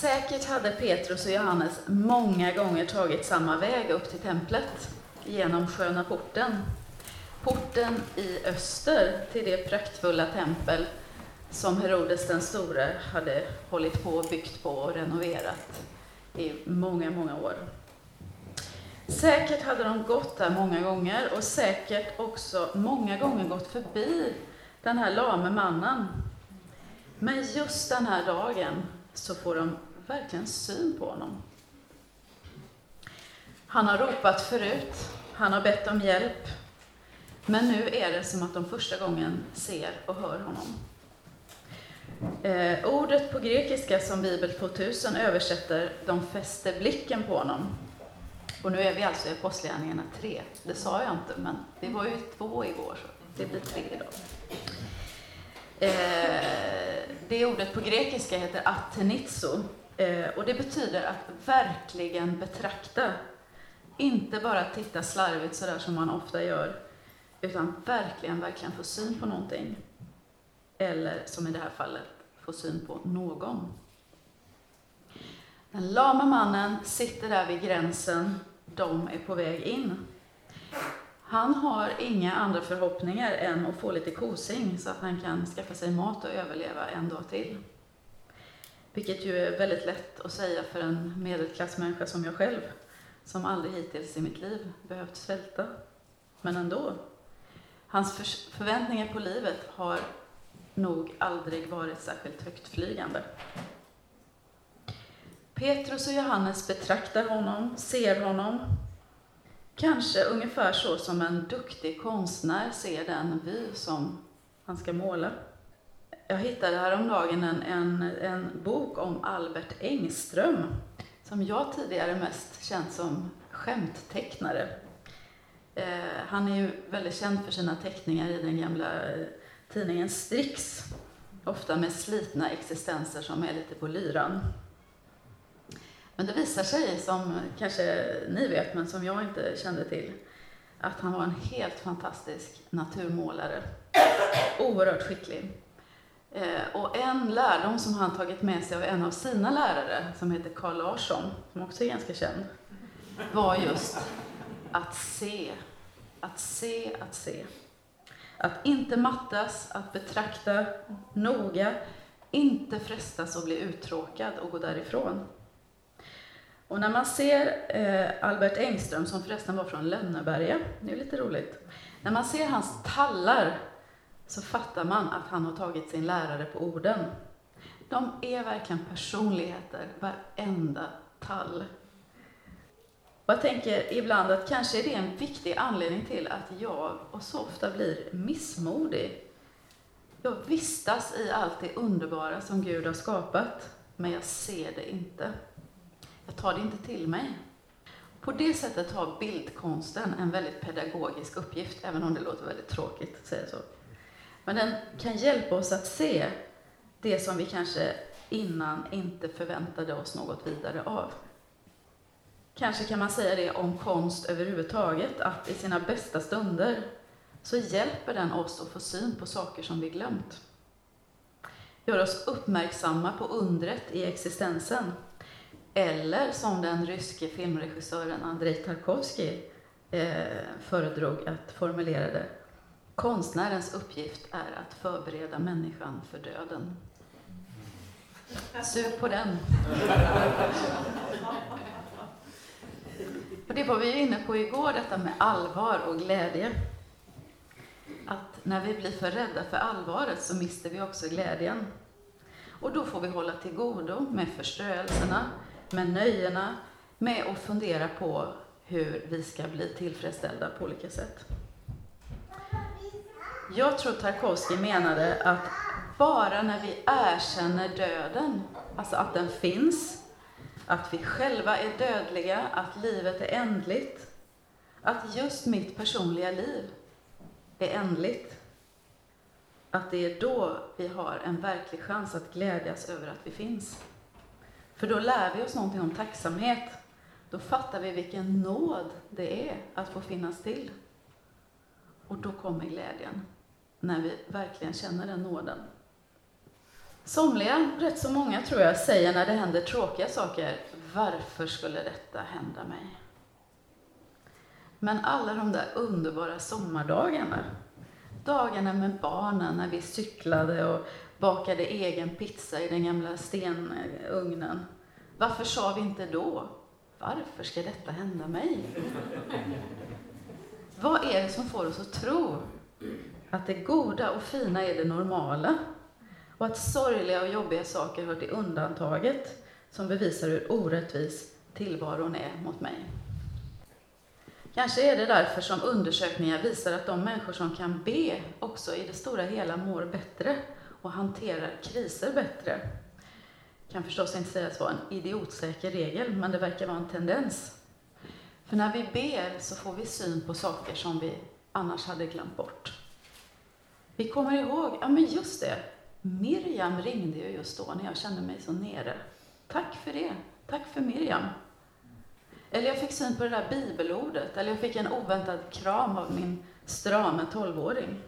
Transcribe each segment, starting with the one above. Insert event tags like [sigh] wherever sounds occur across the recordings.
Säkert hade Petrus och Johannes många gånger tagit samma väg upp till templet genom Sköna porten. Porten i öster till det praktfulla tempel som Herodes den store hade hållit på, byggt på och renoverat i många, många år. Säkert hade de gått där många gånger och säkert också många gånger gått förbi den här lame mannen. Men just den här dagen så får de verkligen syn på honom. Han har ropat förut, han har bett om hjälp, men nu är det som att de första gången ser och hör honom. Eh, ordet på grekiska som Bibel 2000 översätter, de fäster blicken på honom. Och nu är vi alltså i Apostlagärningarna 3. Det sa jag inte, men vi var ju två igår, så det blir tre idag. Eh, det ordet på grekiska heter atenizo Eh, och det betyder att verkligen betrakta. Inte bara titta slarvigt sådär som man ofta gör, utan verkligen, verkligen få syn på någonting. Eller som i det här fallet, få syn på någon. Den lama mannen sitter där vid gränsen, de är på väg in. Han har inga andra förhoppningar än att få lite kosing så att han kan skaffa sig mat och överleva en dag till. Vilket ju är väldigt lätt att säga för en medelklassmänniska som jag själv, som aldrig hittills i mitt liv behövt svälta. Men ändå. Hans förväntningar på livet har nog aldrig varit särskilt högtflygande. Petrus och Johannes betraktar honom, ser honom, kanske ungefär så som en duktig konstnär ser den vy som han ska måla. Jag hittade häromdagen en, en, en bok om Albert Engström, som jag tidigare mest känt som skämttecknare. Eh, han är ju väldigt känd för sina teckningar i den gamla eh, tidningen Strix, ofta med slitna existenser som är lite på lyran. Men det visar sig, som kanske ni vet, men som jag inte kände till, att han var en helt fantastisk naturmålare. Oerhört skicklig. Eh, och en lärdom som han tagit med sig av en av sina lärare, som heter Carl Larsson, som också är ganska känd, var just att se, att se, att se. Att inte mattas, att betrakta noga, inte frestas att bli uttråkad och gå därifrån. Och när man ser eh, Albert Engström, som förresten var från Lönneberga, det är lite roligt, när man ser hans tallar så fattar man att han har tagit sin lärare på orden. De är verkligen personligheter, varenda tall. Och jag tänker ibland att kanske är det en viktig anledning till att jag och så ofta blir missmodig. Jag vistas i allt det underbara som Gud har skapat, men jag ser det inte. Jag tar det inte till mig. På det sättet har bildkonsten en väldigt pedagogisk uppgift, även om det låter väldigt tråkigt att säga så. Men den kan hjälpa oss att se det som vi kanske innan inte förväntade oss något vidare av. Kanske kan man säga det om konst överhuvudtaget, att i sina bästa stunder så hjälper den oss att få syn på saker som vi glömt. Gör oss uppmärksamma på undret i existensen eller som den ryske filmregissören Andrei Tarkovsky eh, föredrog att formulera det. Konstnärens uppgift är att förbereda människan för döden. Sug på den. Och det var vi inne på igår, detta med allvar och glädje. Att när vi blir för rädda för allvaret så mister vi också glädjen. Och då får vi hålla till godo med förströelserna, med nöjena, med att fundera på hur vi ska bli tillfredsställda på olika sätt. Jag tror Tarkovsky menade att bara när vi erkänner döden, alltså att den finns, att vi själva är dödliga, att livet är ändligt, att just mitt personliga liv är ändligt, att det är då vi har en verklig chans att glädjas över att vi finns. För då lär vi oss någonting om tacksamhet. Då fattar vi vilken nåd det är att få finnas till. Och då kommer glädjen, när vi verkligen känner den nåden. Somliga, rätt så många tror jag, säger när det händer tråkiga saker, varför skulle detta hända mig? Men alla de där underbara sommardagarna, dagarna med barnen när vi cyklade och bakade egen pizza i den gamla stenugnen. Varför sa vi inte då, varför ska detta hända mig? Vad är det som får oss att tro att det goda och fina är det normala och att sorgliga och jobbiga saker hör till undantaget som bevisar hur orättvis tillvaron är mot mig? Kanske är det därför som undersökningar visar att de människor som kan be också i det stora hela mår bättre och hanterar kriser bättre. Kan förstås inte sägas vara en idiotsäker regel, men det verkar vara en tendens. För när vi ber så får vi syn på saker som vi annars hade glömt bort. Vi kommer ihåg, ja men just det, Miriam ringde ju just då när jag kände mig så nere. Tack för det. Tack för Miriam. Eller jag fick syn på det där bibelordet, eller jag fick en oväntad kram av min strame tolvåring.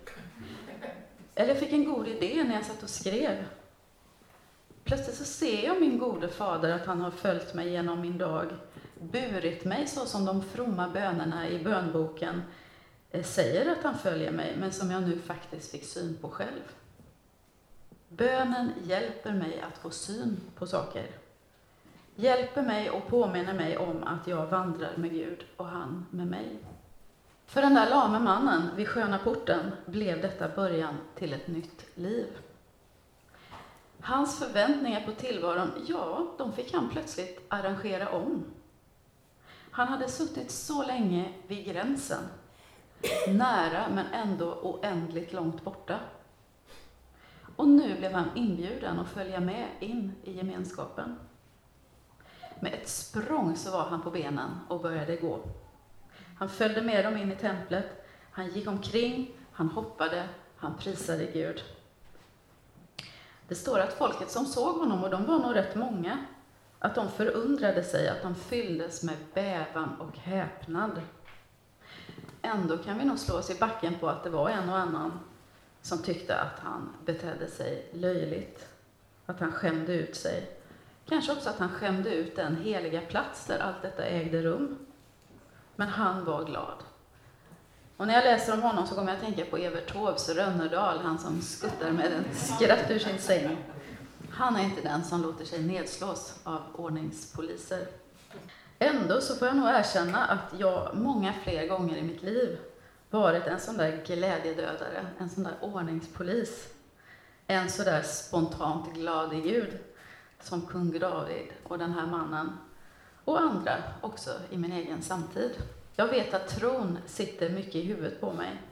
Eller jag fick en god idé när jag satt och skrev. Plötsligt så ser jag min gode fader, att han har följt mig genom min dag, burit mig så som de fromma bönerna i bönboken Eh, säger att han följer mig, men som jag nu faktiskt fick syn på själv. Bönen hjälper mig att få syn på saker. Hjälper mig och påminner mig om att jag vandrar med Gud och han med mig. För den där lame mannen vid sköna porten blev detta början till ett nytt liv. Hans förväntningar på tillvaron, ja, de fick han plötsligt arrangera om. Han hade suttit så länge vid gränsen, nära men ändå oändligt långt borta. Och nu blev han inbjuden att följa med in i gemenskapen. Med ett språng så var han på benen och började gå. Han följde med dem in i templet, han gick omkring, han hoppade, han prisade Gud. Det står att folket som såg honom, och de var nog rätt många, att de förundrade sig, att de fylldes med bävan och häpnad. Ändå kan vi nog slå oss i backen på att det var en och annan som tyckte att han betedde sig löjligt, att han skämde ut sig. Kanske också att han skämde ut den heliga plats där allt detta ägde rum. Men han var glad. Och när jag läser om honom så kommer jag att tänka på Evert Taubes Rönnerdal, han som skuttar med en skratt ur sin säng. Han är inte den som låter sig nedslås av ordningspoliser. Ändå så får jag nog erkänna att jag många fler gånger i mitt liv varit en sån där glädjedödare, en sån där ordningspolis. En så där spontant glad i Gud som kung David och den här mannen och andra också i min egen samtid. Jag vet att tron sitter mycket i huvudet på mig.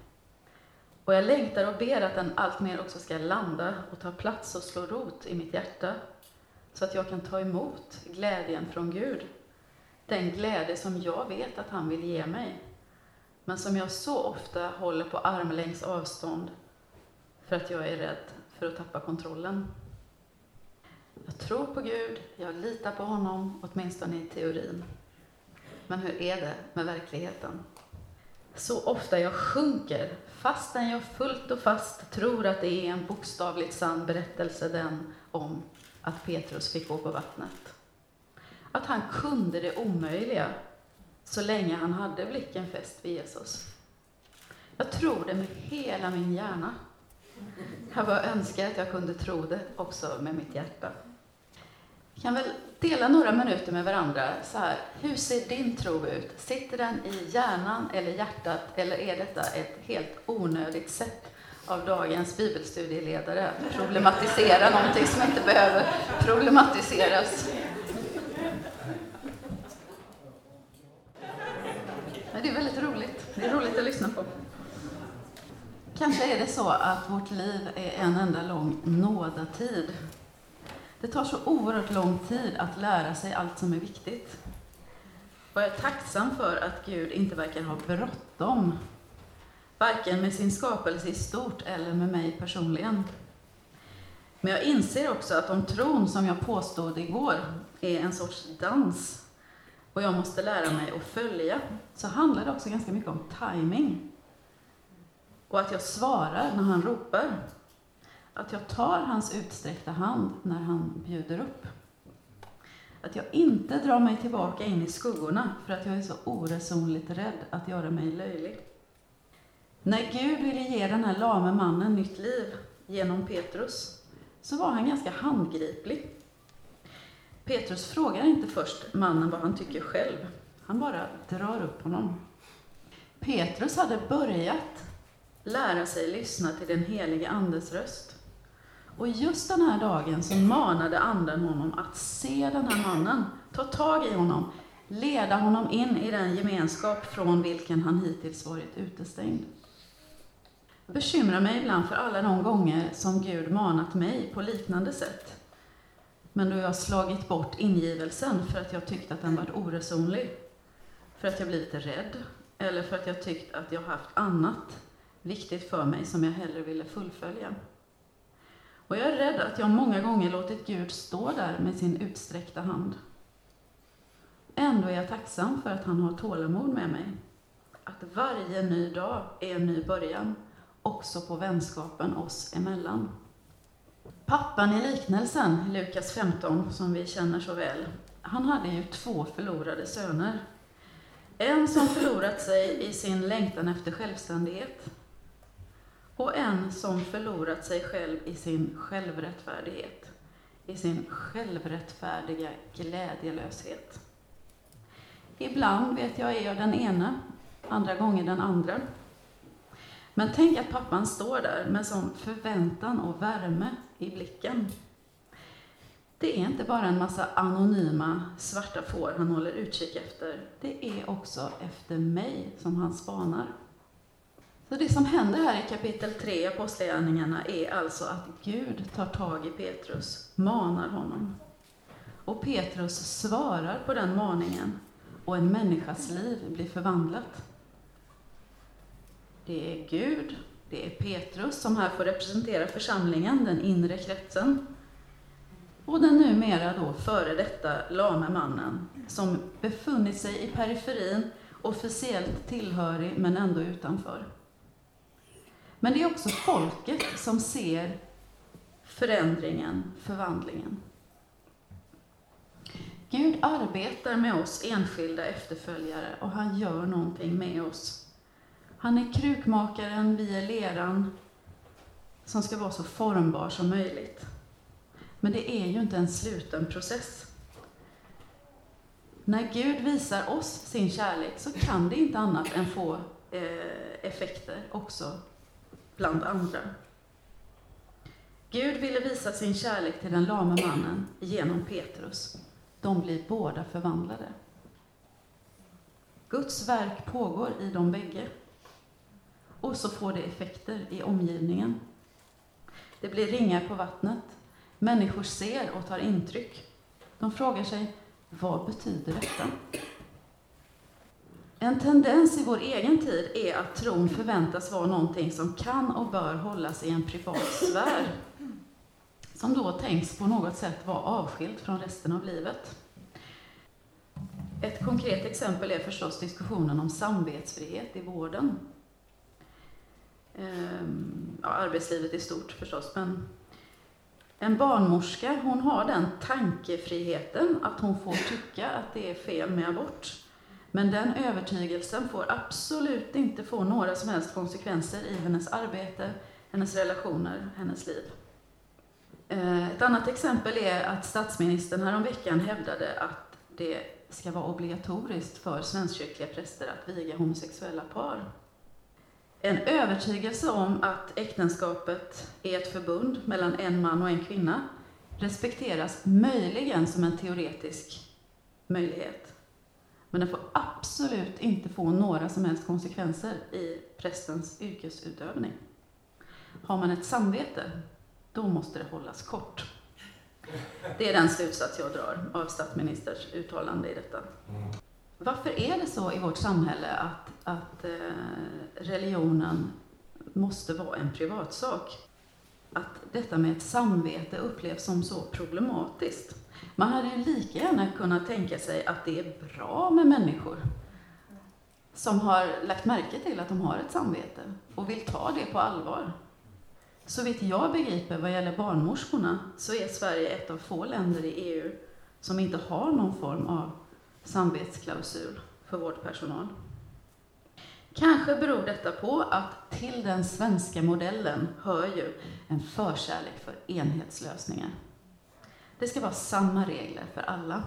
Och jag längtar och ber att den alltmer också ska landa och ta plats och slå rot i mitt hjärta. Så att jag kan ta emot glädjen från Gud. Den glädje som jag vet att han vill ge mig. Men som jag så ofta håller på armlängds avstånd för att jag är rädd för att tappa kontrollen. Jag tror på Gud, jag litar på honom, åtminstone i teorin. Men hur är det med verkligheten? Så ofta jag sjunker, fastän jag fullt och fast tror att det är en bokstavligt sann berättelse den om att Petrus fick gå på vattnet. Att han kunde det omöjliga så länge han hade blicken fäst vid Jesus. Jag tror det med hela min hjärna. Jag bara önskar att jag kunde tro det också med mitt hjärta. Vi kan väl dela några minuter med varandra. Så här, hur ser din tro ut? Sitter den i hjärnan eller hjärtat, eller är detta ett helt onödigt sätt av dagens bibelstudieledare att problematisera någonting som inte behöver problematiseras? Men det är väldigt roligt. Det är roligt att lyssna på. Kanske är det så att vårt liv är en enda lång nådatid. Det tar så oerhört lång tid att lära sig allt som är viktigt. Och jag är tacksam för att Gud inte verkar ha bråttom, varken med sin skapelse i stort eller med mig personligen. Men jag inser också att om tron som jag påstod igår är en sorts dans och jag måste lära mig att följa, så handlar det också ganska mycket om timing. Och att jag svarar när han ropar. att jag tar hans utsträckta hand när han bjuder upp. Att jag inte drar mig tillbaka in i skuggorna för att jag är så oresonligt rädd att göra mig löjlig. När Gud ville ge den här lame mannen nytt liv genom Petrus så var han ganska handgriplig. Petrus frågar inte först mannen vad han tycker själv. Han bara drar upp honom. Petrus hade börjat lära sig lyssna till den helige Andes röst. Och just den här dagen så manade Anden honom att se den här mannen, ta tag i honom, leda honom in i den gemenskap från vilken han hittills varit utestängd. Jag bekymrar mig ibland för alla de gånger som Gud manat mig på liknande sätt. Men då jag slagit bort ingivelsen för att jag tyckt att den varit oresonlig, för att jag blivit rädd, eller för att jag tyckt att jag haft annat viktigt för mig som jag hellre ville fullfölja. Och jag är rädd att jag många gånger låtit Gud stå där med sin utsträckta hand. Ändå är jag tacksam för att han har tålamod med mig. Att varje ny dag är en ny början, också på vänskapen oss emellan. Pappan i liknelsen, Lukas 15, som vi känner så väl, han hade ju två förlorade söner. En som förlorat sig i sin längtan efter självständighet och en som förlorat sig själv i sin självrättfärdighet, i sin självrättfärdiga glädjelöshet. Ibland vet jag är jag den ena, andra gånger den andra. Men tänk att pappan står där med sån förväntan och värme i blicken. Det är inte bara en massa anonyma svarta får han håller utkik efter. Det är också efter mig som han spanar. Så det som händer här i kapitel 3 i Apostlagärningarna är alltså att Gud tar tag i Petrus, manar honom. Och Petrus svarar på den maningen och en människas liv blir förvandlat. Det är Gud, det är Petrus som här får representera församlingen, den inre kretsen. Och den numera då före detta lame mannen som befunnit sig i periferin, officiellt tillhörig men ändå utanför. Men det är också folket som ser förändringen, förvandlingen. Gud arbetar med oss enskilda efterföljare och han gör någonting med oss. Han är krukmakaren, vi är leran som ska vara så formbar som möjligt. Men det är ju inte en sluten process. När Gud visar oss sin kärlek så kan det inte annat än få eh, effekter också bland andra. Gud ville visa sin kärlek till den lame mannen genom Petrus. De blir båda förvandlade. Guds verk pågår i de bägge. Och så får det effekter i omgivningen. Det blir ringar på vattnet. Människor ser och tar intryck. De frågar sig, vad betyder detta? En tendens i vår egen tid är att tron förväntas vara någonting som kan och bör hållas i en privat sfär, som då tänks på något sätt vara avskild från resten av livet. Ett konkret exempel är förstås diskussionen om samvetsfrihet i vården. Ehm, ja, arbetslivet i stort förstås, men en barnmorska hon har den tankefriheten att hon får tycka att det är fel med abort. Men den övertygelsen får absolut inte få några som helst konsekvenser i hennes arbete, hennes relationer, hennes liv. Ehm, ett annat exempel är att statsministern häromveckan hävdade att det ska vara obligatoriskt för svenskkyrkliga präster att viga homosexuella par. En övertygelse om att äktenskapet är ett förbund mellan en man och en kvinna respekteras möjligen som en teoretisk möjlighet. Men den får absolut inte få några som helst konsekvenser i prästens yrkesutövning. Har man ett samvete, då måste det hållas kort. Det är den slutsats jag drar av statsministerns uttalande i detta. Mm. Varför är det så i vårt samhälle att, att eh, religionen måste vara en privatsak? Att detta med ett samvete upplevs som så problematiskt? Man hade ju lika gärna kunnat tänka sig att det är bra med människor som har lagt märke till att de har ett samvete och vill ta det på allvar. Så vitt jag begriper vad gäller barnmorskorna så är Sverige ett av få länder i EU som inte har någon form av samvetsklausul för vårdpersonal. Kanske beror detta på att till den svenska modellen hör ju en förkärlek för enhetslösningar. Det ska vara samma regler för alla.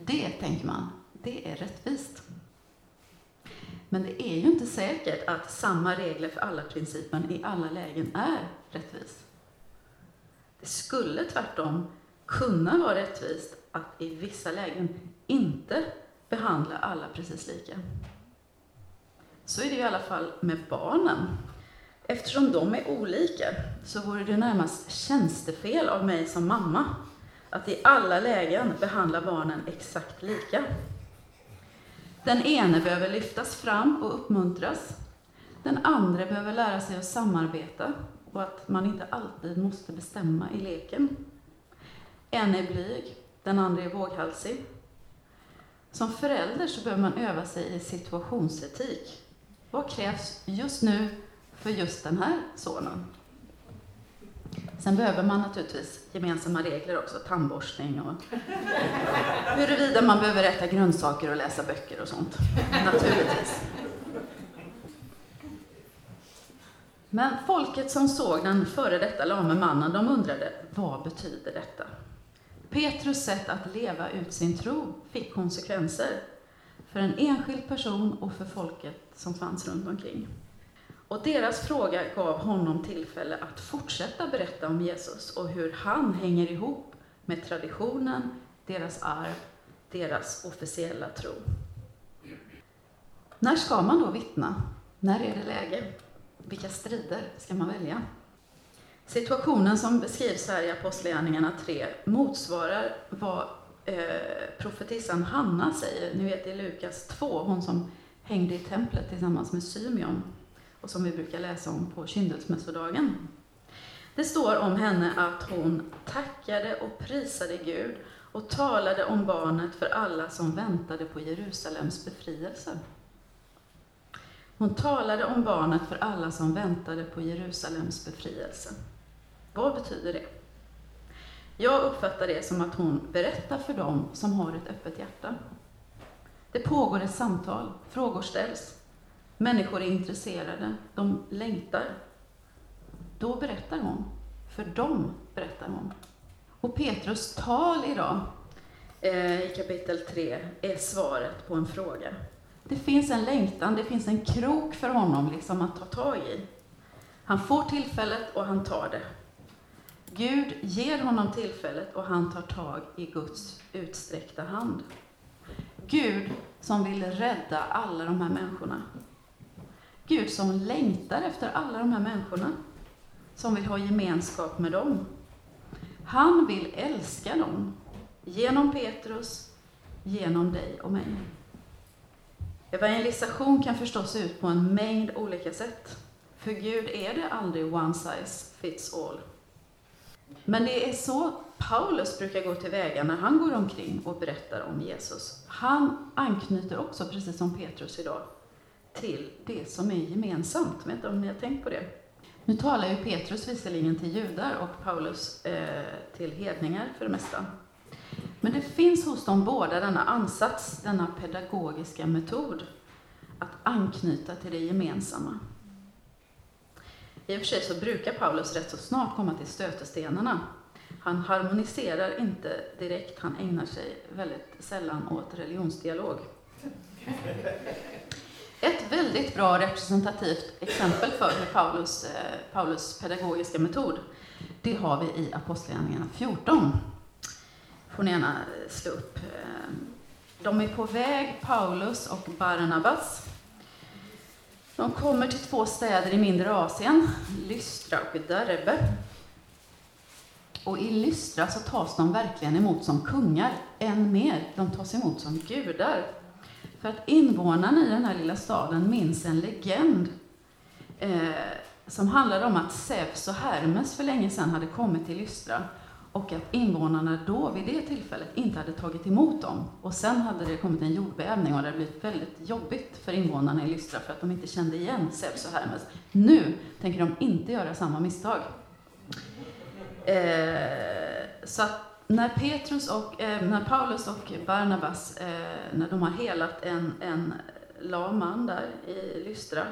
Det, tänker man, det är rättvist. Men det är ju inte säkert att samma regler för alla principen i alla lägen är rättvis. Det skulle tvärtom kunna vara rättvist att i vissa lägen inte behandla alla precis lika. Så är det i alla fall med barnen. Eftersom de är olika så vore det närmast tjänstefel av mig som mamma att i alla lägen behandla barnen exakt lika. Den ene behöver lyftas fram och uppmuntras. Den andra behöver lära sig att samarbeta och att man inte alltid måste bestämma i leken. En är blyg, den andra är våghalsig. Som förälder så behöver man öva sig i situationsetik. Vad krävs just nu för just den här sonen? Sen behöver man naturligtvis gemensamma regler också, tandborstning och huruvida man behöver äta grönsaker och läsa böcker och sånt. Naturligtvis. Men folket som såg den före detta lame mannen, de undrade, vad betyder detta? Petrus sätt att leva ut sin tro fick konsekvenser för en enskild person och för folket som fanns runt omkring. Och deras fråga gav honom tillfälle att fortsätta berätta om Jesus och hur han hänger ihop med traditionen, deras arv, deras officiella tro. När ska man då vittna? När är det läge? Vilka strider ska man välja? Situationen som beskrivs här i Apostlagärningarna 3 motsvarar vad eh, profetissan Hanna säger. Ni vet i Lukas 2, hon som hängde i templet tillsammans med Symeon och som vi brukar läsa om på kyndelsmässodagen. Det står om henne att hon tackade och prisade Gud och talade om barnet för alla som väntade på Jerusalems befrielse. Hon talade om barnet för alla som väntade på Jerusalems befrielse. Vad betyder det? Jag uppfattar det som att hon berättar för dem som har ett öppet hjärta. Det pågår ett samtal, frågor ställs. Människor är intresserade, de längtar. Då berättar hon. För dem berättar hon. Och Petrus tal idag, eh, i kapitel 3, är svaret på en fråga. Det finns en längtan, det finns en krok för honom liksom att ta tag i. Han får tillfället och han tar det. Gud ger honom tillfället och han tar tag i Guds utsträckta hand. Gud som vill rädda alla de här människorna. Gud som längtar efter alla de här människorna, som vill ha gemenskap med dem. Han vill älska dem, genom Petrus, genom dig och mig. Evangelisation kan förstås se ut på en mängd olika sätt. För Gud är det aldrig one size fits all. Men det är så Paulus brukar gå tillväga när han går omkring och berättar om Jesus. Han anknyter också, precis som Petrus idag, till det som är gemensamt. Jag vet inte om ni har tänkt på det? Nu talar ju Petrus visserligen till judar och Paulus eh, till hedningar för det mesta. Men det finns hos dem båda denna ansats, denna pedagogiska metod, att anknyta till det gemensamma. I och för sig så brukar Paulus rätt så snart komma till stötestenarna. Han harmoniserar inte direkt, han ägnar sig väldigt sällan åt religionsdialog. Ett väldigt bra representativt exempel för hur Paulus, eh, Paulus pedagogiska metod, det har vi i Apostlagärningarna 14. får ni gärna slå upp. Eh, de är på väg, Paulus och Barnabas. De kommer till två städer i mindre Asien, Lystra och Derbe. Och i Lystra så tas de verkligen emot som kungar, än mer, de tas emot som gudar. För att invånarna i den här lilla staden minns en legend eh, som handlade om att Zeus och Hermes för länge sedan hade kommit till Lystra och att invånarna då, vid det tillfället, inte hade tagit emot dem. Och sen hade det kommit en jordbävning och det hade blivit väldigt jobbigt för invånarna i Lystra för att de inte kände igen Zeus och Hermes. Nu tänker de inte göra samma misstag. Eh, så att när Petrus och, eh, när Paulus och Barnabas, eh, när de har helat en, en eh, lam man där i Lystra,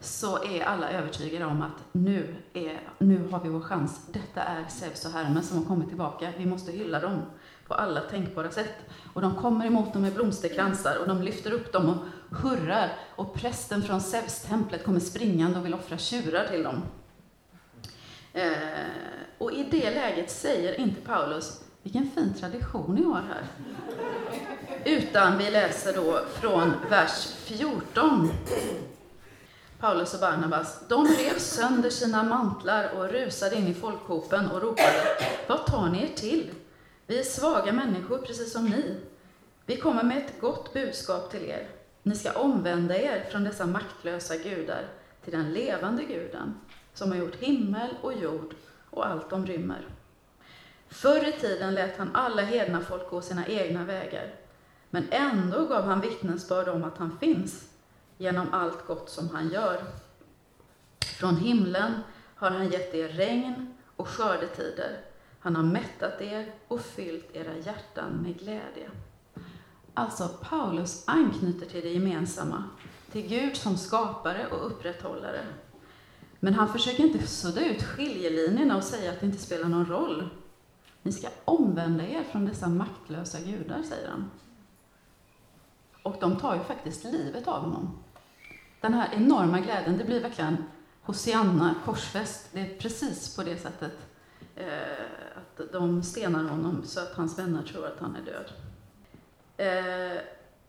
så är alla övertygade om att nu, är, nu har vi vår chans. Detta är Zeus och Hermes som har kommit tillbaka. Vi måste hylla dem på alla tänkbara sätt. Och de kommer emot dem med blomsterkransar och de lyfter upp dem och hurrar. Och prästen från Zeus-templet kommer springande och vill offra tjurar till dem. Eh, och i det läget säger inte Paulus, vilken fin tradition ni har här. Utan vi läser då från vers 14. Paulus och Barnabas, de rev sönder sina mantlar och rusade in i folkhopen och ropade, vad tar ni er till? Vi är svaga människor, precis som ni. Vi kommer med ett gott budskap till er. Ni ska omvända er från dessa maktlösa gudar till den levande guden, som har gjort himmel och jord och allt de rymmer. Förr i tiden lät han alla hedna folk gå sina egna vägar, men ändå gav han vittnesbörd om att han finns, genom allt gott som han gör. Från himlen har han gett er regn och skördetider. Han har mättat er och fyllt era hjärtan med glädje. Alltså, Paulus anknyter till det gemensamma, till Gud som skapare och upprätthållare. Men han försöker inte sudda ut skiljelinjerna och säga att det inte spelar någon roll. Ni ska omvända er från dessa maktlösa gudar, säger han. Och de tar ju faktiskt livet av honom. Den här enorma glädjen, det blir verkligen Hosianna, korsfäst. Det är precis på det sättet eh, att de stenar honom så att hans vänner tror att han är död. Eh,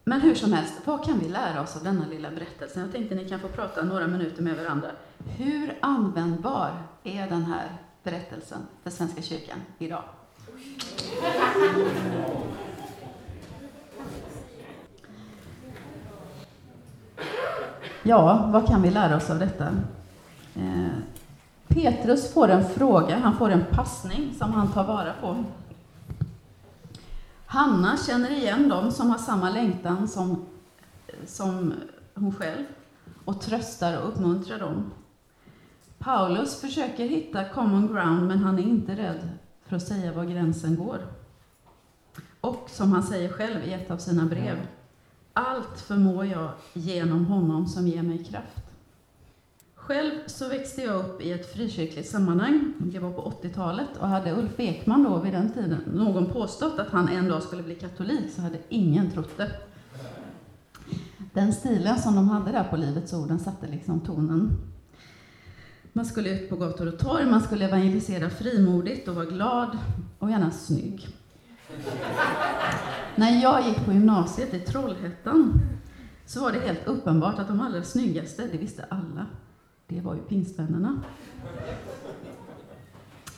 men hur som helst, vad kan vi lära oss av denna lilla berättelse? Jag tänkte ni kan få prata några minuter med varandra. Hur användbar är den här berättelsen för Svenska kyrkan idag? Ja, vad kan vi lära oss av detta? Eh, Petrus får en fråga, han får en passning som han tar vara på. Hanna känner igen dem som har samma längtan som, som hon själv och tröstar och uppmuntrar dem. Paulus försöker hitta common ground, men han är inte rädd för att säga var gränsen går. Och som han säger själv i ett av sina brev, allt förmår jag genom honom som ger mig kraft. Själv så växte jag upp i ett frikyrkligt sammanhang. Det var på 80-talet och hade Ulf Ekman då vid den tiden någon påstått att han en dag skulle bli katolik så hade ingen trott det. Den stilen som de hade där på Livets Ord, den satte liksom tonen. Man skulle ut på gator och torg, man skulle evangelisera frimodigt och vara glad och gärna snygg. När jag gick på gymnasiet i Trollhättan så var det helt uppenbart att de allra snyggaste, det visste alla, det var ju pingstvännerna.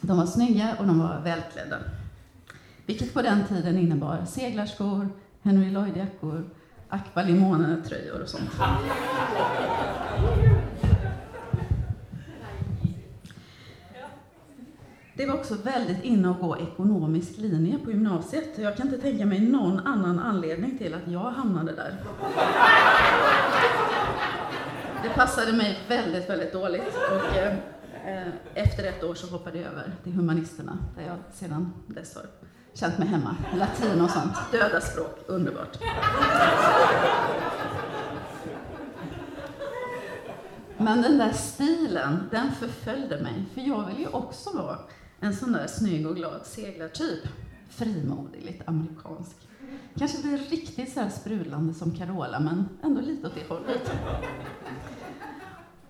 De var snygga och de var välklädda. Vilket på den tiden innebar seglarskor, Henry Lloyd-jackor, Aqua Limone-tröjor och sånt. Det var också väldigt inne att gå ekonomisk linje på gymnasiet. Jag kan inte tänka mig någon annan anledning till att jag hamnade där. Det passade mig väldigt, väldigt dåligt. Och, eh, efter ett år så hoppade jag över till humanisterna, där jag sedan dess har känt mig hemma. Latin och sånt. Döda språk, underbart. Men den där stilen, den förföljde mig. För jag vill ju också vara en sån där snygg och glad seglartyp. Frimodig, lite amerikansk. Kanske inte riktigt så här sprudlande som Carola, men ändå lite åt det hållet.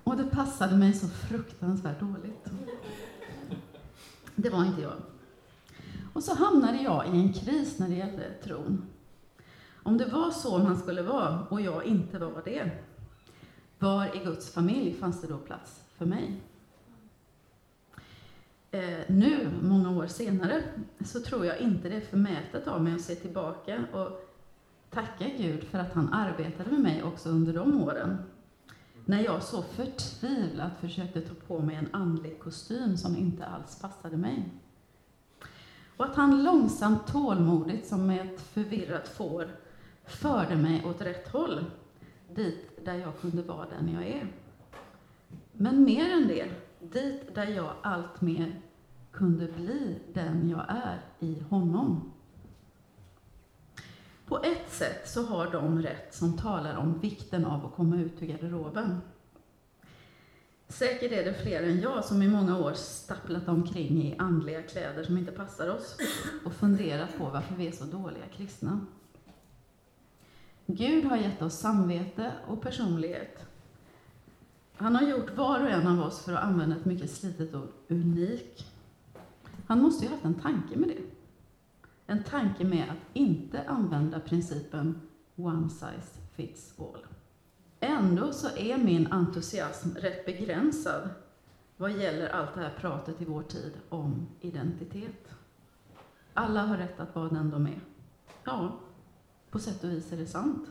Och det passade mig så fruktansvärt dåligt. Det var inte jag. Och så hamnade jag i en kris när det gällde tron. Om det var så man skulle vara och jag inte var det, var i Guds familj fanns det då plats för mig? Eh, nu, många år senare, så tror jag inte det är förmätet av mig att se tillbaka och tacka Gud för att han arbetade med mig också under de åren. När jag så förtvivlat försökte ta på mig en andlig kostym som inte alls passade mig. Och att han långsamt, tålmodigt, som med ett förvirrat får, förde mig åt rätt håll, dit där jag kunde vara den jag är. Men mer än det, dit där jag allt mer kunde bli den jag är i honom. På ett sätt så har de rätt som talar om vikten av att komma ut ur garderoben. Säkert är det fler än jag som i många år stapplat omkring i andliga kläder som inte passar oss och funderat på varför vi är så dåliga kristna. Gud har gett oss samvete och personlighet. Han har gjort var och en av oss, för att använda ett mycket slitet ord, unik. Han måste ju ha haft en tanke med det. En tanke med att inte använda principen one size fits all. Ändå så är min entusiasm rätt begränsad vad gäller allt det här pratet i vår tid om identitet. Alla har rätt att vara den de är. Ja, på sätt och vis är det sant.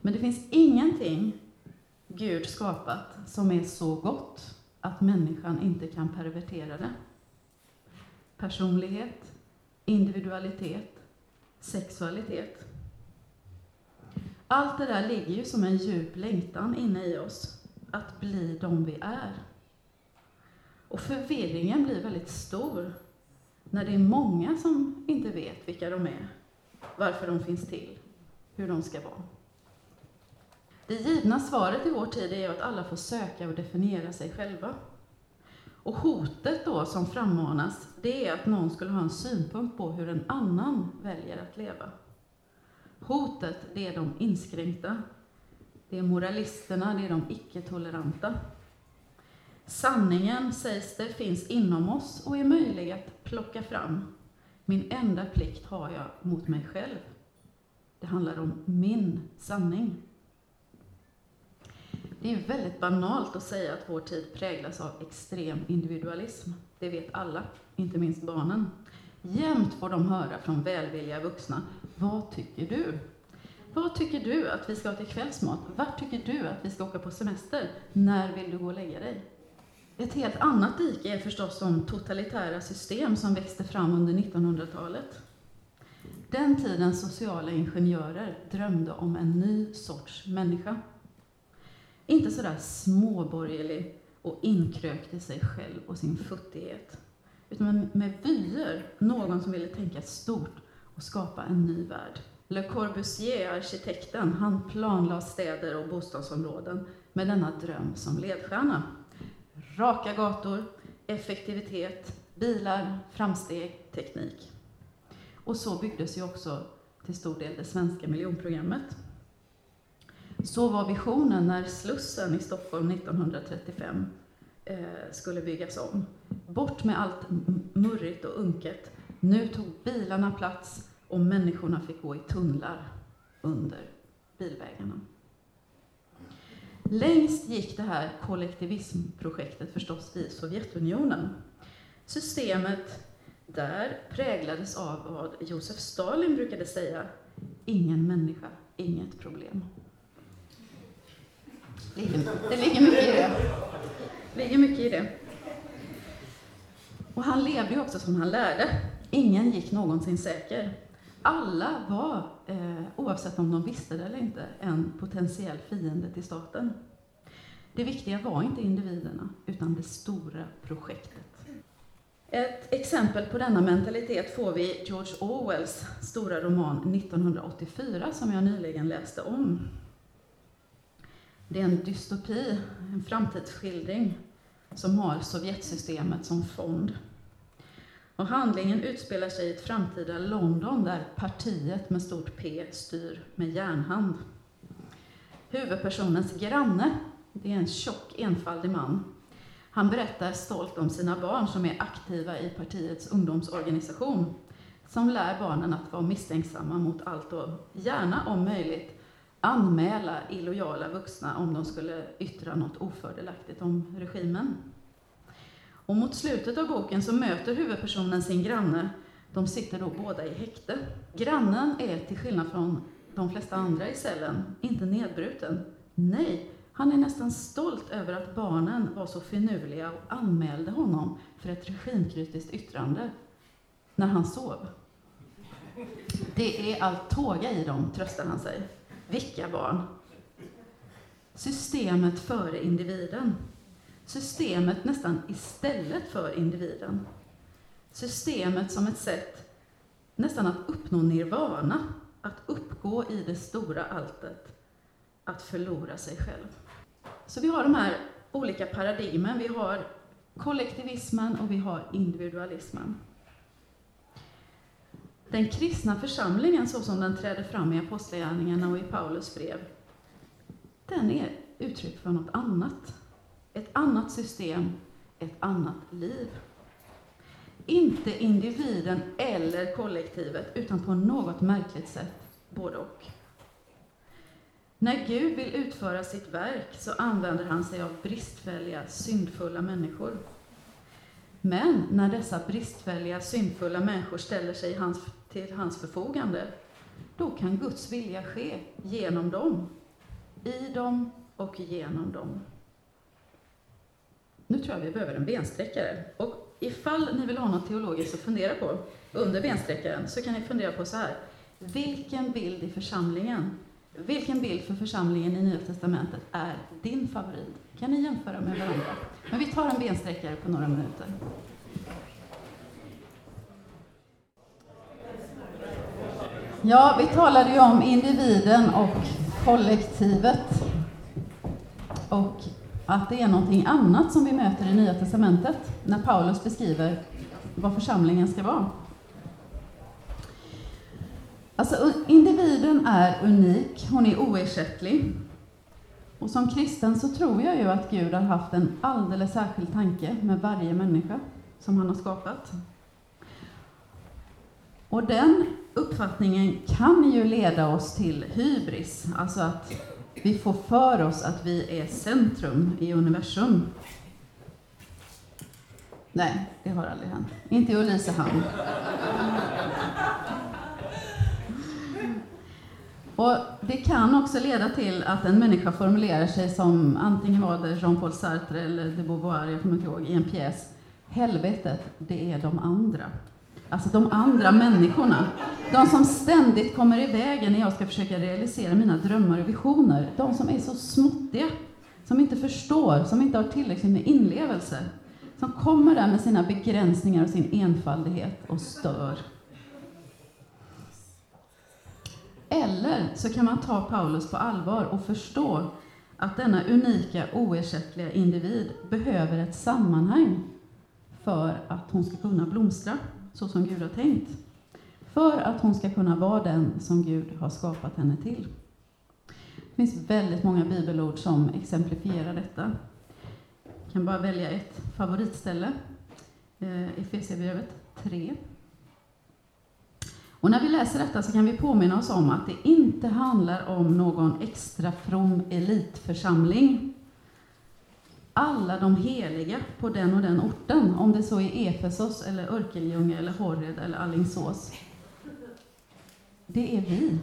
Men det finns ingenting Gud skapat som är så gott att människan inte kan pervertera det. Personlighet, individualitet, sexualitet. Allt det där ligger ju som en djup längtan inne i oss, att bli de vi är. Och förvirringen blir väldigt stor när det är många som inte vet vilka de är, varför de finns till, hur de ska vara. Det givna svaret i vår tid är att alla får söka och definiera sig själva. Och hotet då som frammanas, det är att någon skulle ha en synpunkt på hur en annan väljer att leva. Hotet, det är de inskränkta. Det är moralisterna, det är de icke-toleranta. Sanningen, sägs det, finns inom oss och är möjlig att plocka fram. Min enda plikt har jag mot mig själv. Det handlar om min sanning. Det är väldigt banalt att säga att vår tid präglas av extrem individualism. Det vet alla, inte minst barnen. Jämt får de höra från välvilliga vuxna, vad tycker du? Vad tycker du att vi ska ha till kvällsmat? Vart tycker du att vi ska åka på semester? När vill du gå och lägga dig? Ett helt annat dike är förstås de totalitära system som växte fram under 1900-talet. Den tidens sociala ingenjörer drömde om en ny sorts människa. Inte sådär småborgerlig och inkrökt i sig själv och sin futtighet, utan med vyer, någon som ville tänka stort och skapa en ny värld. Le Corbusier, arkitekten, han planlade städer och bostadsområden med denna dröm som ledstjärna. Raka gator, effektivitet, bilar, framsteg, teknik. Och så byggdes ju också till stor del det svenska miljonprogrammet. Så var visionen när Slussen i Stockholm 1935 eh, skulle byggas om. Bort med allt murrigt och unket. Nu tog bilarna plats och människorna fick gå i tunnlar under bilvägarna. Längst gick det här kollektivismprojektet förstås i Sovjetunionen. Systemet där präglades av vad Josef Stalin brukade säga, ingen människa, inget problem. Det ligger mycket i det. Det ligger mycket i det. Och han levde ju också som han lärde. Ingen gick någonsin säker. Alla var, eh, oavsett om de visste det eller inte, en potentiell fiende till staten. Det viktiga var inte individerna, utan det stora projektet. Ett exempel på denna mentalitet får vi i George Orwells stora roman 1984 som jag nyligen läste om. Det är en dystopi, en framtidsskildring som har Sovjetsystemet som fond. Och handlingen utspelar sig i ett framtida London där partiet med stort P styr med järnhand. Huvudpersonens granne, det är en tjock, enfaldig man. Han berättar stolt om sina barn som är aktiva i partiets ungdomsorganisation, som lär barnen att vara misstänksamma mot allt och gärna, om möjligt, anmäla illojala vuxna om de skulle yttra något ofördelaktigt om regimen. Och mot slutet av boken så möter huvudpersonen sin granne. De sitter då båda i häkte. Grannen är, till skillnad från de flesta andra i cellen, inte nedbruten. Nej, han är nästan stolt över att barnen var så finurliga och anmälde honom för ett regimkritiskt yttrande när han sov. Det är allt tåga i dem, tröstar han sig. Vilka barn? Systemet före individen. systemet nästan istället för individen. Systemet som ett sätt nästan att uppnå nirvana, att uppgå i det stora alltet, att förlora sig själv. Så vi har de här olika paradigmen. Vi har kollektivismen och vi har individualismen. Den kristna församlingen, så som den träder fram i Apostlagärningarna och i Paulus brev, den är uttryck för något annat. Ett annat system, ett annat liv. Inte individen eller kollektivet, utan på något märkligt sätt både och. När Gud vill utföra sitt verk så använder han sig av bristfälliga, syndfulla människor. Men när dessa bristfälliga, syndfulla människor ställer sig i hans till hans förfogande, då kan Guds vilja ske genom dem, i dem och genom dem. Nu tror jag vi behöver en bensträckare. Och ifall ni vill ha något teologiskt att fundera på under bensträckaren så kan ni fundera på så här. Vilken bild i församlingen, vilken bild för församlingen i Nya Testamentet är din favorit? Kan ni jämföra med varandra? Men vi tar en bensträckare på några minuter. Ja, vi talade ju om individen och kollektivet. Och att det är någonting annat som vi möter i Nya Testamentet när Paulus beskriver vad församlingen ska vara. Alltså, individen är unik, hon är oersättlig. Och som kristen så tror jag ju att Gud har haft en alldeles särskild tanke med varje människa som han har skapat. Och den uppfattningen kan ju leda oss till hybris, alltså att vi får för oss att vi är centrum i universum. Nej, det har aldrig hänt. Inte i Ulricehamn. Och det kan också leda till att en människa formulerar sig som, antingen var det Jean-Paul Sartre eller de Beauvoir, jag kommer inte ihåg, i en pjäs. Helvetet, det är de andra. Alltså de andra människorna. De som ständigt kommer i vägen när jag ska försöka realisera mina drömmar och visioner. De som är så småttiga, som inte förstår, som inte har tillräckligt med inlevelse. Som kommer där med sina begränsningar och sin enfaldighet och stör. Eller så kan man ta Paulus på allvar och förstå att denna unika, oersättliga individ behöver ett sammanhang för att hon ska kunna blomstra så som Gud har tänkt. För att hon ska kunna vara den som Gud har skapat henne till. Det finns väldigt många bibelord som exemplifierar detta. Jag kan bara välja ett favoritställe, eh, Efesierbrevet 3. Och när vi läser detta så kan vi påminna oss om att det inte handlar om någon extra from elitförsamling. Alla de heliga på den och den orten, om det så är Efesos, eller Örkelljunga, eller Horred eller Allingsås. Det är vi.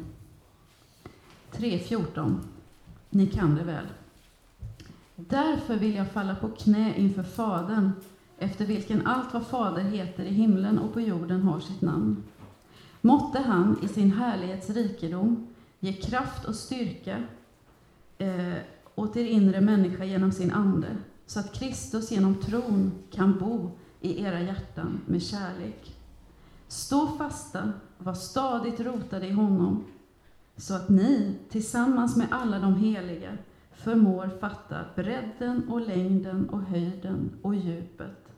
3.14. Ni kan det väl. Därför vill jag falla på knä inför Fadern, efter vilken allt vad Fader heter i himlen och på jorden har sitt namn Måtte han i sin härlighets rikedom ge kraft och styrka eh, åt er inre människa genom sin Ande, så att Kristus genom tron kan bo i era hjärtan med kärlek. Stå fasta, var stadigt rotade i honom, så att ni tillsammans med alla de heliga förmår fatta bredden och längden och höjden och djupet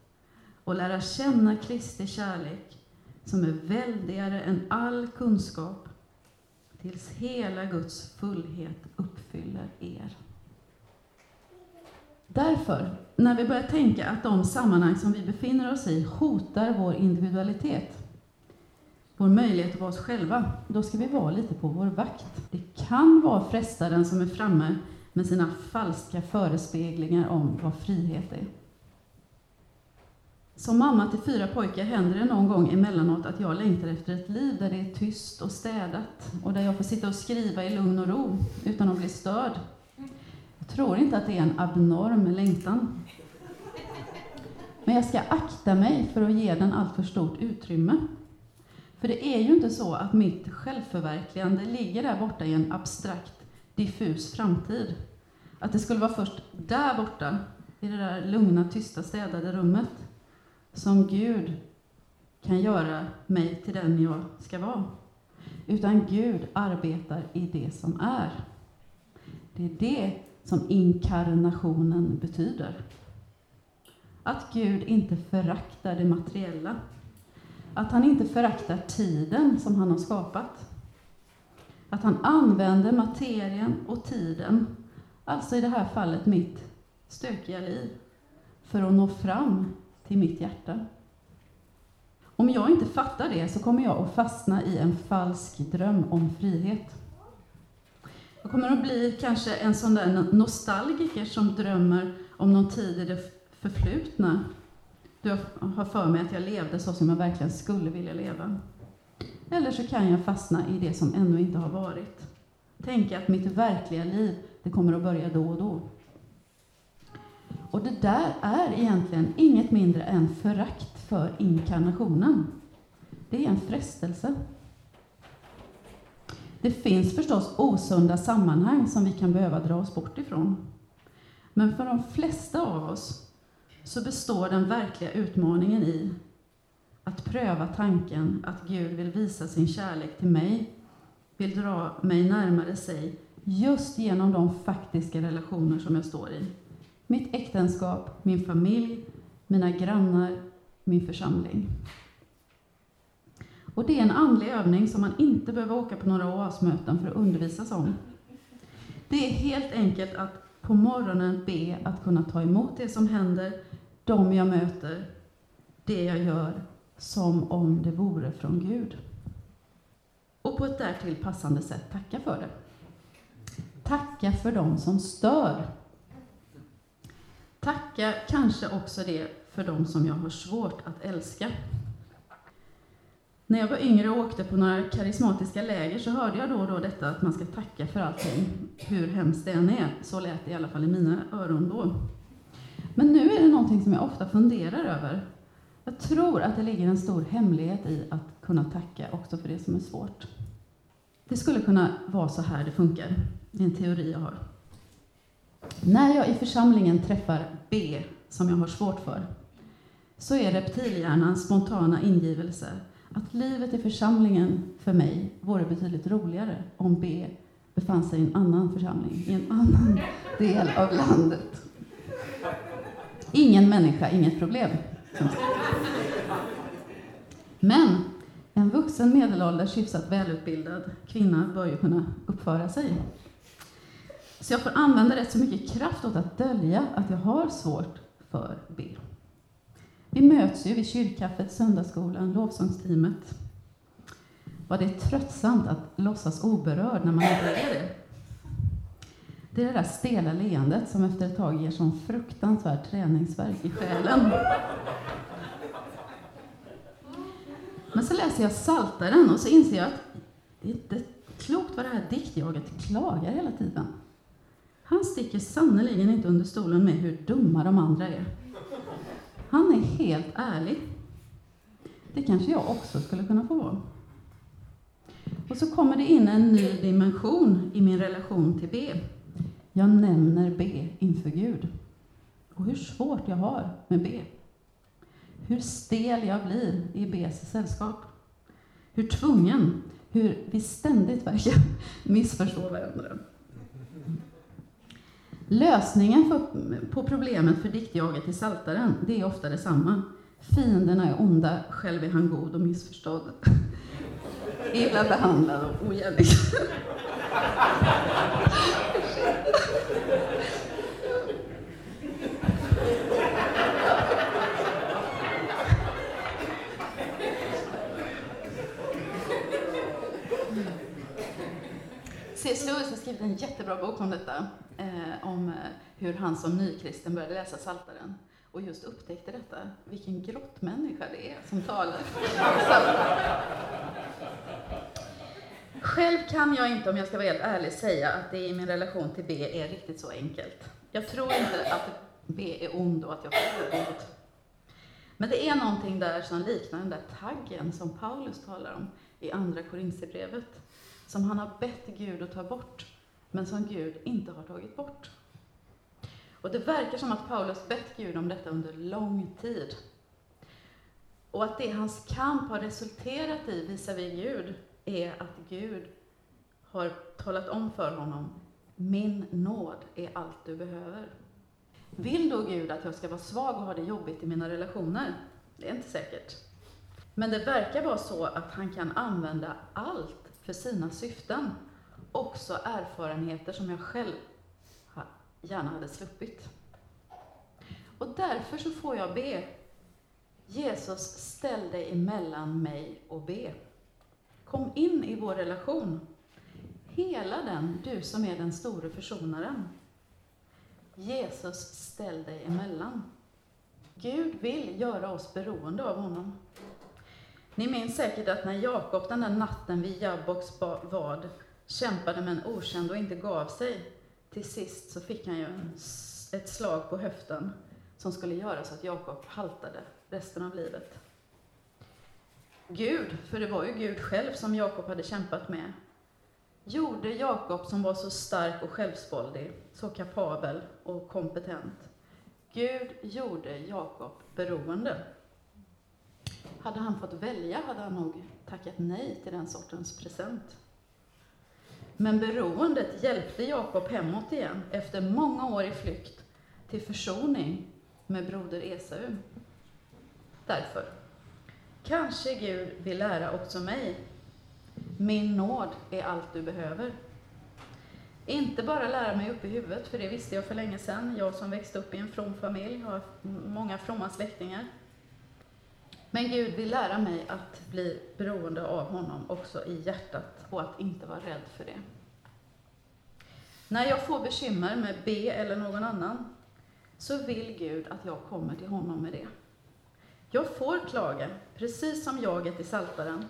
och lära känna Kristi kärlek som är väldigare än all kunskap, tills hela Guds fullhet uppfyller er. Därför, när vi börjar tänka att de sammanhang som vi befinner oss i hotar vår individualitet, vår möjlighet att vara oss själva, då ska vi vara lite på vår vakt. Det kan vara frestaren som är framme med sina falska förespeglingar om vad frihet är. Som mamma till fyra pojkar händer det någon gång emellanåt att jag längtar efter ett liv där det är tyst och städat och där jag får sitta och skriva i lugn och ro utan att bli störd. Jag tror inte att det är en abnorm längtan. Men jag ska akta mig för att ge den alltför stort utrymme. För det är ju inte så att mitt självförverkligande ligger där borta i en abstrakt, diffus framtid. Att det skulle vara först där borta i det där lugna, tysta, städade rummet som Gud kan göra mig till den jag ska vara. Utan Gud arbetar i det som är. Det är det som inkarnationen betyder. Att Gud inte föraktar det materiella. Att han inte föraktar tiden som han har skapat. Att han använder materien och tiden, alltså i det här fallet mitt stökiga liv, för att nå fram till mitt hjärta. Om jag inte fattar det så kommer jag att fastna i en falsk dröm om frihet. Jag kommer att bli kanske en sån där nostalgiker som drömmer om någon tid i det förflutna. Då jag har för mig att jag levde så som jag verkligen skulle vilja leva. Eller så kan jag fastna i det som ännu inte har varit. Tänka att mitt verkliga liv, det kommer att börja då och då. Och det där är egentligen inget mindre än förakt för inkarnationen. Det är en frestelse. Det finns förstås osunda sammanhang som vi kan behöva dra oss bort ifrån. Men för de flesta av oss så består den verkliga utmaningen i att pröva tanken att Gud vill visa sin kärlek till mig, vill dra mig närmare sig just genom de faktiska relationer som jag står i. Mitt äktenskap, min familj, mina grannar, min församling. Och det är en andlig övning som man inte behöver åka på några oasmöten för att undervisas om. Det är helt enkelt att på morgonen be att kunna ta emot det som händer, de jag möter, det jag gör, som om det vore från Gud. Och på ett därtill passande sätt tacka för det. Tacka för dem som stör. Tacka kanske också det för dem som jag har svårt att älska. När jag var yngre och åkte på några karismatiska läger så hörde jag då och då detta att man ska tacka för allting, hur hemskt det än är. Så lät det i alla fall i mina öron då. Men nu är det någonting som jag ofta funderar över. Jag tror att det ligger en stor hemlighet i att kunna tacka också för det som är svårt. Det skulle kunna vara så här det funkar. Det är en teori jag har. När jag i församlingen träffar B, som jag har svårt för, så är reptilhjärnans spontana ingivelse att livet i församlingen för mig vore betydligt roligare om B befann sig i en annan församling, i en annan del av landet. Ingen människa, inget problem. Men en vuxen medelålders hyfsat välutbildad kvinna bör ju kunna uppföra sig. Så jag får använda rätt så mycket kraft åt att dölja att jag har svårt för B. Vi möts ju vid kyrkkaffet, söndagsskolan, lovsångsteamet. Var det tröttsamt att låtsas oberörd när man inte är det? Det är det där stela leendet som efter ett tag ger sån fruktansvärd träningsverk i själen. Men så läser jag Saltaren och så inser jag att det är inte klokt vad det här diktjaget klagar hela tiden. Han sticker sannerligen inte under stolen med hur dumma de andra är. Han är helt ärlig. Det kanske jag också skulle kunna få vara. Och så kommer det in en ny dimension i min relation till B. Jag nämner B inför Gud. Och hur svårt jag har med B. Hur stel jag blir i Bs sällskap. Hur tvungen, hur vi ständigt verkar [laughs] missförstå varandra. Lösningen för, på problemet för diktjaget i Saltaren, det är ofta detsamma. Fienderna är onda, själv är han god och missförstådd. [laughs] Illa behandlad och ogärlig. [laughs] C.S. Lewis har skrivit en jättebra bok om detta, eh, om eh, hur han som nykristen började läsa Saltaren och just upptäckte detta, vilken grottmänniska det är som talar. Själv kan jag inte, om jag ska vara helt ärlig, säga att det i min relation till B är riktigt så enkelt. Jag tror inte att B är ond och att jag själv är ond. Men det är någonting där som liknar den där taggen som Paulus talar om i Andra Korinthierbrevet som han har bett Gud att ta bort, men som Gud inte har tagit bort. Och det verkar som att Paulus bett Gud om detta under lång tid. Och att det hans kamp har resulterat i visavi Gud är att Gud har talat om för honom, min nåd är allt du behöver. Vill då Gud att jag ska vara svag och ha det jobbigt i mina relationer? Det är inte säkert. Men det verkar vara så att han kan använda allt för sina syften. Också erfarenheter som jag själv gärna hade sluppit. Och därför så får jag be. Jesus, ställ dig emellan mig och be. Kom in i vår relation. Hela den, du som är den store försonaren. Jesus, ställ dig emellan. Gud vill göra oss beroende av honom. Ni minns säkert att när Jakob den där natten vid Jabboks vad kämpade med en okänd och inte gav sig, till sist så fick han ju ett slag på höften som skulle göra så att Jakob haltade resten av livet. Gud, för det var ju Gud själv som Jakob hade kämpat med, gjorde Jakob, som var så stark och självsvåldig, så kapabel och kompetent. Gud gjorde Jakob beroende. Hade han fått välja hade han nog tackat nej till den sortens present. Men beroendet hjälpte Jakob hemåt igen efter många år i flykt till försoning med broder Esau. Därför, kanske Gud vill lära också mig. Min nåd är allt du behöver. Inte bara lära mig upp i huvudet, för det visste jag för länge sedan. Jag som växte upp i en from familj har många fromma släktingar. Men Gud vill lära mig att bli beroende av honom också i hjärtat och att inte vara rädd för det. När jag får bekymmer med B eller någon annan, så vill Gud att jag kommer till honom med det. Jag får klaga, precis som jaget i Saltaren.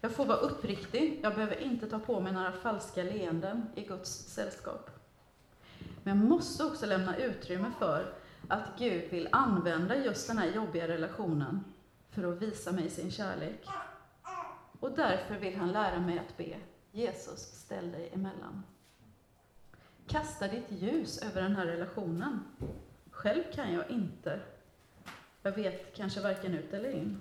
Jag får vara uppriktig, jag behöver inte ta på mig några falska leenden i Guds sällskap. Men jag måste också lämna utrymme för att Gud vill använda just den här jobbiga relationen för att visa mig sin kärlek. Och därför vill han lära mig att be, Jesus, ställ dig emellan. Kasta ditt ljus över den här relationen. Själv kan jag inte. Jag vet kanske varken ut eller in.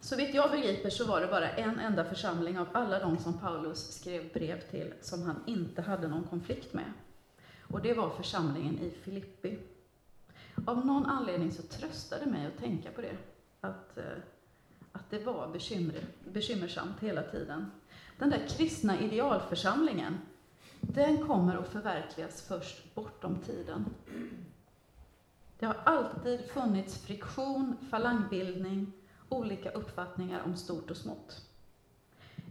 Så vitt jag begriper så var det bara en enda församling av alla de som Paulus skrev brev till som han inte hade någon konflikt med. Och det var församlingen i Filippi. Av någon anledning så tröstade mig att tänka på det att, eh, att det var bekymmer, bekymmersamt hela tiden. Den där kristna idealförsamlingen, den kommer att förverkligas först bortom tiden. Det har alltid funnits friktion, falangbildning, olika uppfattningar om stort och smått.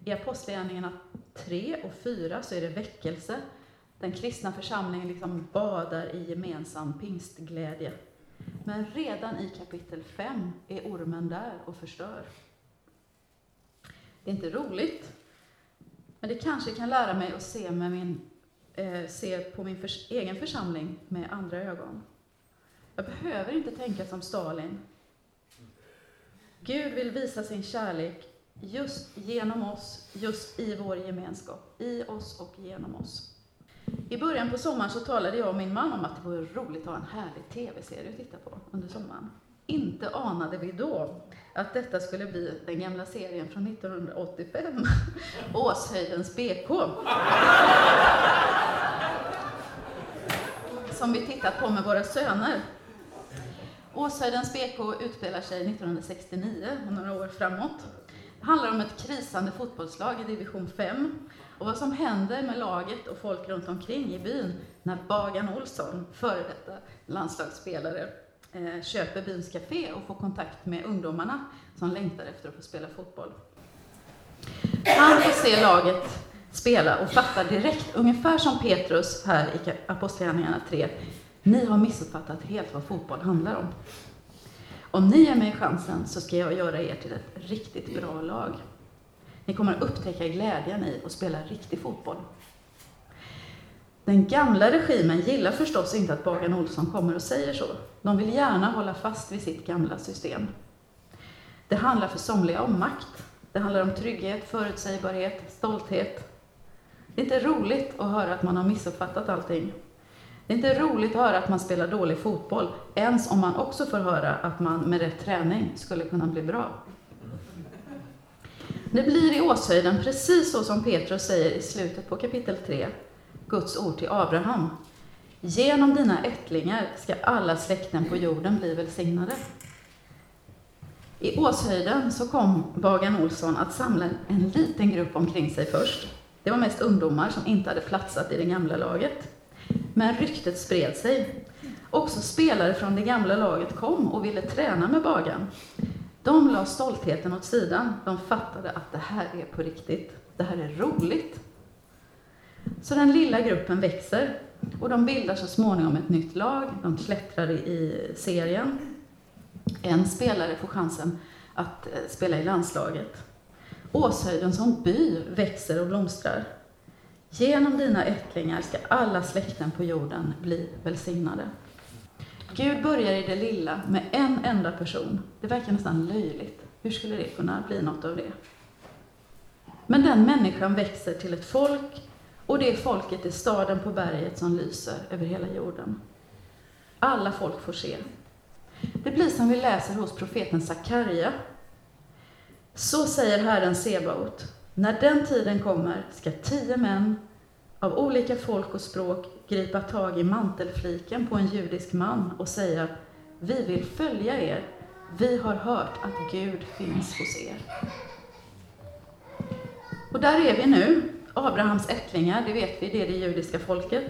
I Apostlagärningarna 3 och 4 så är det väckelse. Den kristna församlingen liksom badar i gemensam pingstglädje. Men redan i kapitel 5 är ormen där och förstör. Det är inte roligt, men det kanske kan lära mig att se, med min, eh, se på min för, egen församling med andra ögon. Jag behöver inte tänka som Stalin. Gud vill visa sin kärlek just genom oss, just i vår gemenskap, i oss och genom oss. I början på sommaren så talade jag och min man om att det vore roligt att ha en härlig TV-serie att titta på under sommaren. Inte anade vi då att detta skulle bli den gamla serien från 1985, [laughs] Åshöjdens BK. [laughs] Som vi tittat på med våra söner. Åshöjdens BK utspelar sig 1969 och några år framåt. Det handlar om ett krisande fotbollslag i division 5 och vad som händer med laget och folk runt omkring i byn när Bagan Olsson, före detta landslagsspelare, eh, köper byns café och får kontakt med ungdomarna som längtar efter att få spela fotboll. Han får se laget spela och fattar direkt, ungefär som Petrus här i Apostlagärningarna 3, ni har missuppfattat helt vad fotboll handlar om. Om ni ger mig chansen så ska jag göra er till ett riktigt bra lag. Ni kommer att upptäcka glädjen i att spela riktig fotboll. Den gamla regimen gillar förstås inte att Bagan Olsson kommer och säger så. De vill gärna hålla fast vid sitt gamla system. Det handlar för somliga om makt. Det handlar om trygghet, förutsägbarhet, stolthet. Det är inte roligt att höra att man har missuppfattat allting. Det är inte roligt att höra att man spelar dålig fotboll, ens om man också får höra att man med rätt träning skulle kunna bli bra. Det blir i Åshöjden precis så som Petrus säger i slutet på kapitel 3, Guds ord till Abraham. Genom dina ättlingar ska alla släkten på jorden bli välsignade. I Åshöjden så kom Bagan Olsson att samla en liten grupp omkring sig först. Det var mest ungdomar som inte hade platsat i det gamla laget. Men ryktet spred sig. Också spelare från det gamla laget kom och ville träna med Bagan. De la stoltheten åt sidan. De fattade att det här är på riktigt. Det här är roligt. Så den lilla gruppen växer och de bildar så småningom ett nytt lag. De klättrar i serien. En spelare får chansen att eh, spela i landslaget. Åshöjden som by växer och blomstrar. Genom dina ättlingar ska alla släkten på jorden bli välsignade. Gud börjar i det lilla med en enda person. Det verkar nästan löjligt. Hur skulle det kunna bli något av det? Men den människan växer till ett folk och det folket är staden på berget som lyser över hela jorden. Alla folk får se. Det blir som vi läser hos profeten Sakarja. Så säger Herren Sebaot. När den tiden kommer ska tio män av olika folk och språk gripa tag i mantelfliken på en judisk man och säga Vi vill följa er. Vi har hört att Gud finns hos er. Och där är vi nu. Abrahams ättlingar, det vet vi, det är det judiska folket.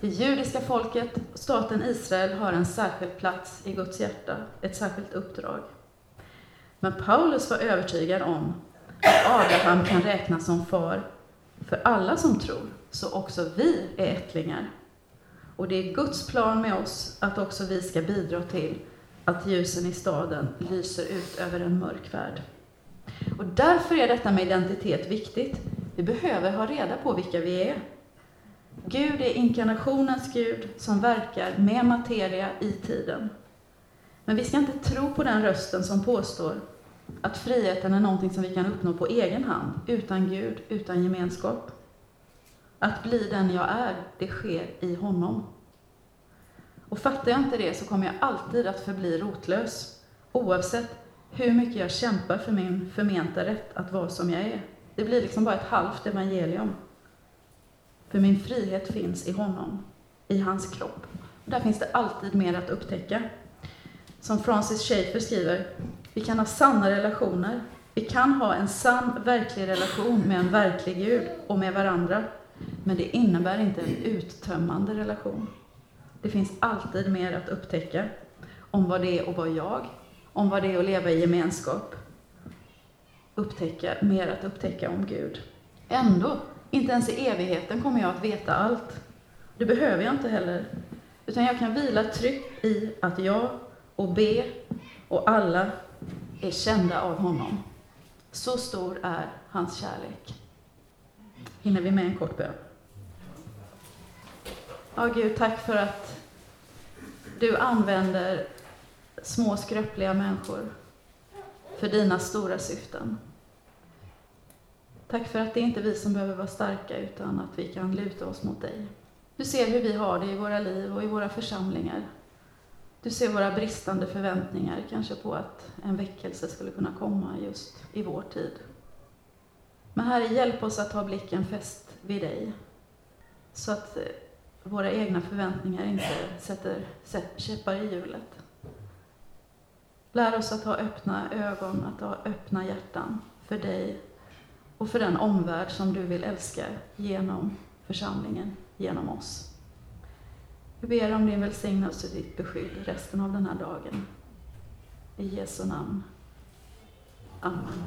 Det judiska folket, staten Israel, har en särskild plats i Guds hjärta, ett särskilt uppdrag. Men Paulus var övertygad om att Abraham kan räknas som far för alla som tror, så också vi är ättlingar. Och det är Guds plan med oss att också vi ska bidra till att ljusen i staden lyser ut över en mörk värld. Och därför är detta med identitet viktigt. Vi behöver ha reda på vilka vi är. Gud är inkarnationens Gud som verkar med materia i tiden. Men vi ska inte tro på den rösten som påstår att friheten är någonting som vi kan uppnå på egen hand, utan Gud, utan gemenskap. Att bli den jag är, det sker i honom. Och fattar jag inte det så kommer jag alltid att förbli rotlös, oavsett hur mycket jag kämpar för min förmenta rätt att vara som jag är. Det blir liksom bara ett halvt evangelium. För min frihet finns i honom, i hans kropp. Och där finns det alltid mer att upptäcka. Som Francis Schaeffer skriver, vi kan ha sanna relationer. Vi kan ha en sann, verklig relation med en verklig Gud och med varandra. Men det innebär inte en uttömmande relation. Det finns alltid mer att upptäcka om vad det är att vara jag, om vad det är att leva i gemenskap. Upptäcka, mer att upptäcka om Gud. Ändå, inte ens i evigheten kommer jag att veta allt. Det behöver jag inte heller. Utan jag kan vila tryggt i att jag och B och alla är kända av honom. Så stor är hans kärlek. Hinner vi med en kort bön? Ja, Gud, tack för att du använder små skröpliga människor för dina stora syften. Tack för att det inte är vi som behöver vara starka, utan att vi kan luta oss mot dig. Du ser hur vi har det i våra liv och i våra församlingar. Du ser våra bristande förväntningar kanske på att en väckelse skulle kunna komma just i vår tid. Men Herre, hjälp oss att ha blicken fäst vid dig. Så att eh, våra egna förväntningar inte sätter käppar i hjulet. Lär oss att ha öppna ögon, att ha öppna hjärtan för dig och för den omvärld som du vill älska genom församlingen, genom oss. Vi ber om din välsignelse och ditt beskydd resten av den här dagen. I Jesu namn. Amen.